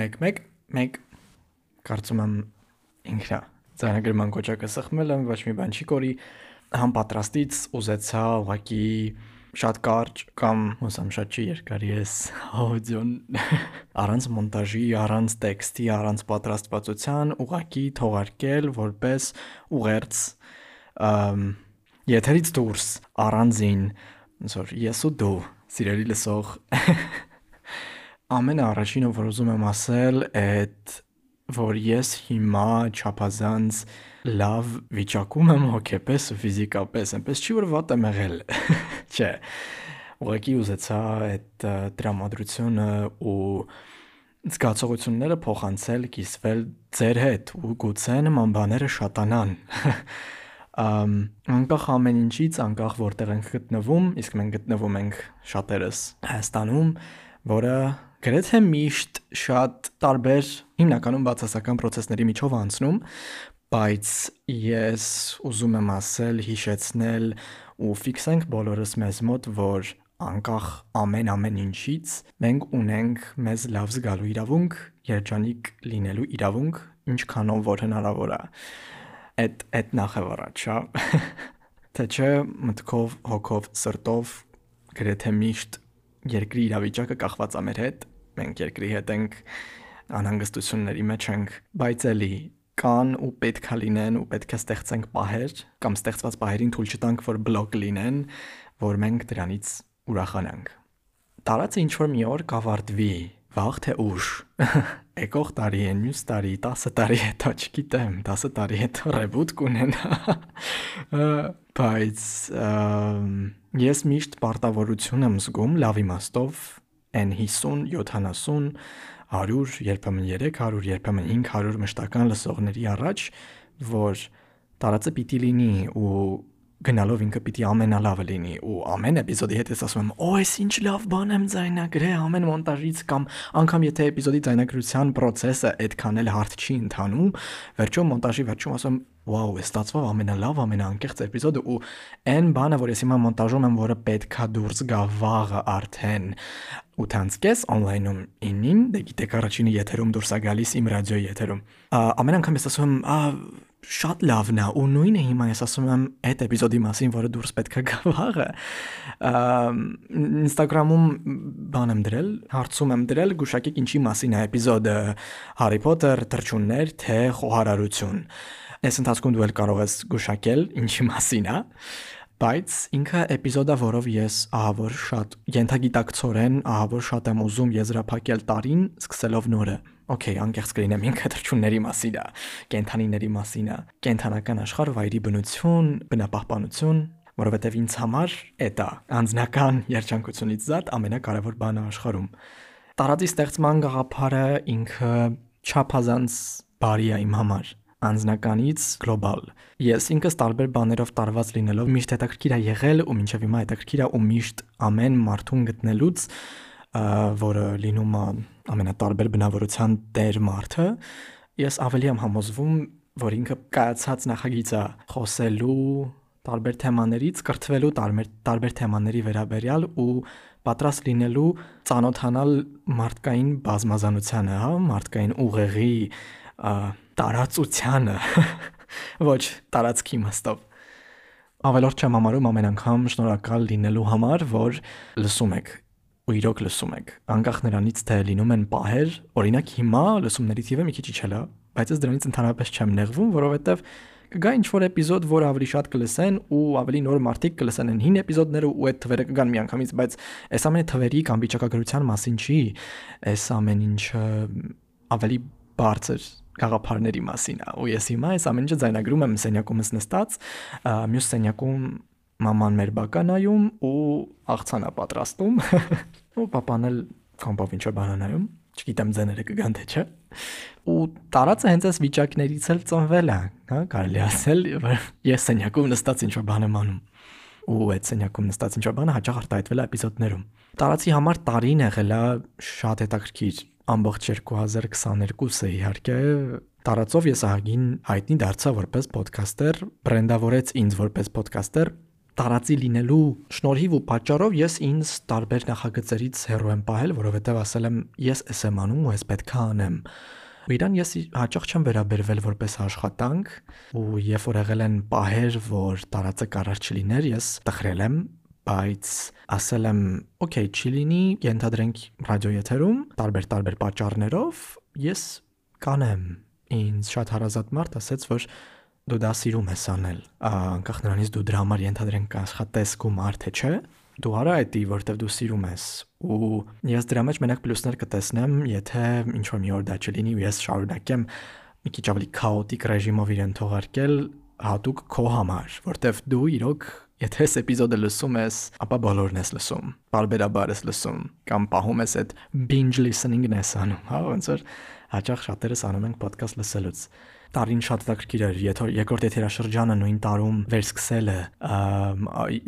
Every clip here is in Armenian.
1 1 1 կարծում եմ ինքնա ձայնագրման կոճակը սխմել եմ ոչ մի բան չի կորի համ պատրաստից ուզեցա ուղակի շատ կարճ կամ ուսամ շատ չի երկար ես աուդիոն առանց մոնտաժի, առանց տեքստի, առանց պատրաստվածության ուղակի թողարկել որպես ուղերձ եթերից դուրս առանձին ոնց որ ես ու դու սիրելի լսող ամենը առաջինը որ ուզում եմ ասել այդ որ ես հիմա չափազանց լավ վիճակում եմ հոգեպես ու ֆիզիկապես, այնպես չի որ վատ եմ եղել։ Չէ։ Ուղղակի ուզեցա այդ տրամադրությունը ու զգացողությունները փոխանցել, կիսվել ձեր հետ ու գուցե նման բաները շատանան։ Ամ անկախ ամեն ինչից, անկախ որտեղ ենք գտնվում, իսկ մենք գտնվում ենք շատերս Հայաստանում, որը գրեթե միշտ շատ տարբեր հիմնականում բացասական process-ների միջով անցնում, բայց ես ուզում եմ ասել, հիշեցնել ու ֆիքսենք բոլորս մեզ մոտ, որ անկախ ամեն ամեն ինչից մենք ունենք մեզ լավ զգալու իրավունք, երջանիկ լինելու իրավունք, ինչքանով որ հնարավոր է։ Այդ այդ նախ եւ առաջ, հա։ Թե չէ մտքով, հոգով, սրտով գրեթե միշտ երկրի իրավիճակը կախված է մեր հետ մենք երկրի հետ ենք անհանգստությունների մեջ ենք, բայց էլի կան ու պետքա լինեն ու պետք է ստեղծենք պահեր կամ ստեղծված պահերին թույլ չտանք, որ բլոկ լինեն, որ մենք դրանից ուրախանանք։ Տարածը ինչ որ մի օր կավարտվի, վաղ թե ուշ։ Եկող տարի մյուս տարի, 10 տարի հետո, չգիտեմ, 10 տարի հետո ռեբուտ կունենա։ Բայց ես միշտ պարտավորություն եմ զգում լավ իմաստով N 50, 70, 100, երբեմն 300, երբեմն 500 մշտական լսողների առաջ, որ տարածը պիտի լինի ու գնալով ինքը պիտի ամենալավը լինի ու ամեն էպիզոդի հետ ես ասում եմ օ էս ինչ լավ բան եմ ձայնագրել ամեն մոնտաժից կամ անգամ եթե էպիզոդի ձայնագրության process-ը այդքան էլ հարթ չի ընթանում վերջում մոնտաժի վերջում ասում վաու է ստացվավ ամենալավ ամենաանկեղծ էպիզոդը ու այն բանը որ ես հիմա մոնտաժում եմ որը պետքա դուրս գա վաղը արդեն 8-ից on-line-ում 9-ին դե գիտեք առաջինը եթերում դուրս է գալիս իմ ռադիոյի եթերում ամեն անգամ ես ասում եմ շատ լավն է ու նույնը հիմա ես ասում եմ այդ էպիզոդի մասին, որը դուրս պետք է գա վաղը։ Instagram-ում բան եմ դրել, հարցում եմ դրել, գուշակեք ինչի մասին է էպիզոդը. Harry Potter, թրջուններ, թե խոհարարություն։ Այս ընթացքում դու էլ կարող ես գուշակել ինչի մասին է բայց ինքը էպիզոդը, որով ես ահա որ շատ յենթագիտակցորեն, ահա որ շատ եմ ուզում եզրափակել տարին, սկսելով նորը Okay, անկեղծ կլինեմ ինքը թրջունների մասին է, կենթանիների մասին է, կենթանական աշխարհ, վայրի բնություն, բնապահպանություն, որովհետև ինձ համար էտա անձնական երջանկությունից զատ ամենակարևոր բանը աշխարհում։ Տարածի ստեղծման գաղափարը ինքը չափազանց բարի է իմ համար անձնականից գլոբալ։ Ես ինքս տարբեր բաներով տարված լինելով միշտ հետաքրքիր է եղել ու մինչև հիմա հետաքրքիր է ու միշտ ամեն մարդուն գտնելուց որը լինում է ամենատարբեր բնավորության տեր մարդը, ես ավելի եմ համոզվում, որ ինքը կայացած նախագիծ է խոսելու տարբեր թեմաներից, կրթվելու տարբեր տարբեր թեմաների վերաբերյալ ու պատրաստ լինելու ծանոթանալ մարդկային բազմազանությանը, հա, մարդկային ուղեղի տարածությանը, ոչ տարածքի իմաստով ավելորդ չեմ համարում ամեն անգամ շնորհակալ լինելու համար, որ լսում եք ու իրոք լսում եք։ Անկախ նրանից թե լինում են պահեր, օրինակ հիմա լսումների թիվը մի քիչ իջել է, բայց ես դրանից ընդհանրապես չեմ նեղվում, որովհետև կգա ինչ որ էպիզոդ, որը ավելի շատ կլսեն ու ավելի նոր մարդիկ կլսեն այն հին էպիզոդները ու այդ թվերը կգան միանգամից, բայց այս ամենը թվերի կամ վիճակագրության մասին չի, այս ամեն ինչը ավելի բարձր գաղափարների մասին է։ Ու ես հիմա այս ամեն ինչը ձայնագրում եմ սենյակումս նստած, մյուս սենյակում մաման մեր բականայում ու աղցանա պատրաստում ու papan էլ կոմպով ինչ որ բանանայում չգիտեմ ձեները կգան թե չէ ու տարածը հենց այս վիճակներից էլ ծնվել է հա կարելի ասել ես սենյակում նստած ինչ որ բան եմ անում ու այդ սենյակում նստած ինչ որ բանը հաճախ արտահայտվել է էպիզոդներում տարածի համար տարին եղել է շատ հետաքրքիր ամբողջ 2022-ը իհարկե տարածով ես ահագին հայտնի դարձա որպես ոդքասթեր, բրենդավորեց ինձ որպես ոդքասթեր տարածի լինելու շնորհիվ ու պատճառով ես ինձ տարբեր նախագծերից հեռու եմ պահել, որովհետև ասել եմ ես էս եմ անում ու ես պետք է անեմ։ Ու իրան ես հաճախ չեմ վերաբերվել որպես աշխատանք ու երբ որ եղել են պահեր, որ տարածը կարար չլիներ, ես տխրել եմ բայց ասել եմ, օքեյ, չի լինի, ենթադրենք ռադիոեթերում տարբեր-տարբեր պատճառներով ես կանեմ։ Ինձ շատ հարազատ մարդ ասաց, որ դու դա սիրում ես անել, անկախ նրանից դու դրա համար ենթադրենք աշխատես ու մարդ է, չէ՞ դու արա էդի, որտեվ դու սիրում ես։ Ու ես դրա մեջ մենակ պլյուսներ կտեսնեմ, եթե ինչ որ մի օր դա չլինի ու ես շարունակեմ մի քիչ ավելի քաոտիկ ռեժիմով իրեն թողարկել հատուկ քո համար, որտեվ դու իրոք Եթե այս էպիզոդը լսում ես, ապա բոլորն ես լսում։ Բարբերաբար ես լսում կամ պահում ես այդ binge listening-ն ես անում, հա, ոնց որ հաճախ շատերս անում ենք ոդկաստ լսելուց տարին շատ հետաքրքիր էր, եթե երկրորդ եթերաշրջանը նույն տարում վերսկսելը,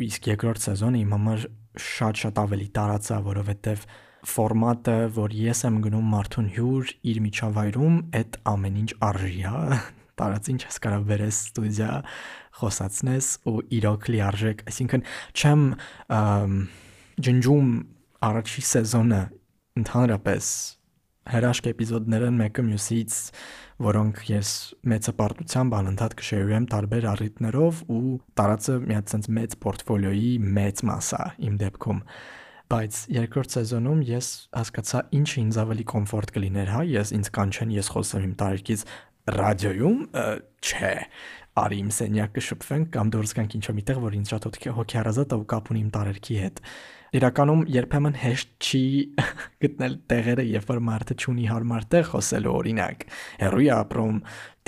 իսկ երկրորդ սեզոնը իմ համար շատ-շատ ավելի տարածա, որովհետև ֆորմատը, որ ես եմ գնում մարդուն հյուր իր միջավայրում, այդ ամեն ինչ արժի, հա տարածին չես կարող վերես ստուդիա խոսացնես ու իրոք լիարժեք, այսինքն չեմ ջնջում առաջի սեզոնը ընդհանրապես հրաշք էպիզոդներն մեկը մյուսից որոնք ես մեծ հպարտությամբ անընդհատ կշերուեմ տարբեր առիթներով ու տարածը մի հատ sense մեծ պորտֆոլիոյի մեծ մասա իմ դեպքում բայց երկրորդ սեզոնում ես հասկացա ինչը ինձ ավելի կոմֆորտ կլիներ, հա, ես ինձ կանչեն, ես խոսեմ իմ տարիքից ռադիոյում, չէ, արի իմ սենյակը շփվենք կամ դուրս գանք ինչ-որ միտեղ, որ ինձ շատ հոգեհարազատ ու կապ ունի իմ տարերքի հետ իրականում երբեմն հեշտ չի գտնել տեղերը, երբ որ մարդը ճունի հարմար տեղ խոսելու օրինակ։ Հերոյի ապրում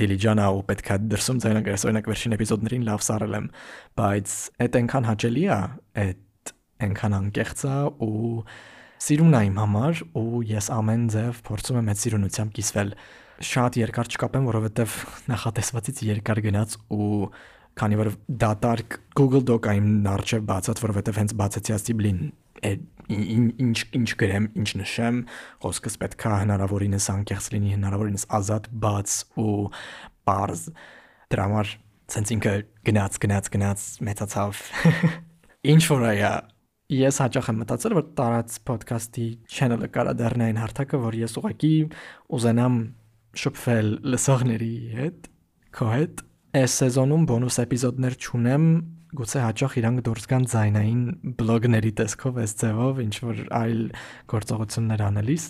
դիլիջանա ու պետքա դրսում ձայնագրես օրինակ վերջին էպիզոդներին լավ սարել եմ, բայց այդ այնքան հաճելի է, այդ այնքան անկեղծ է ու սիրուն է իմ համար ու ես ամեն ձև փորձում եմ այդ սիրունությամբ կիսվել շատ երկար չկապեմ, որովհետև նախատեսվածից երկար գնաց ու քանի որ դատարկ Google Doc-ը իմ արժե բացած, որովհետև հենց բացեցի ասի բլին ինչ ինչ գրեմ, ինչ նշեմ, խոսքս պետքա հնարավորինս անկեղծ լինի, հնարավորինս ազատ, բաց ու բարձ։ Դրա համար ցենց ինքը գնաց, գնաց, գնաց, մեծացավ։ Ինչ որ այա ես հաճախ եմ մտածել, որ տարած ոդքասթի channel-ը կարա դառնային հարթակը, որ ես ուղակի ուզենամ շփվել լսողների հետ, քո հետ Այս սեզոնում բոնուս էպիզոդներ չունեմ, գուցե հաճախ իրանք դուրս գան ձայնային բլոգների տեսքով այս ձևով, ինչ որ այլ գործողություններ անելիս։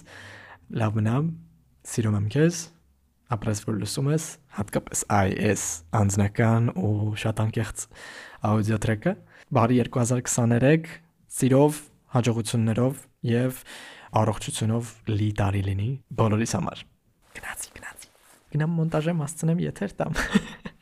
Լավ մնա, սիրում եմ քեզ, ապրես որ լսում ես, հատկապես IS անձնական ու շատ անկեղծ աուդիո տրեկը։ Բարի 2023, սիրով, հաջողություններով եւ առողջությունով լի տարի լինի բոլորիս համար։ Գնացի, գնացի։ Գնամ մոնտաժեմ հասցնեմ եթեր տամ։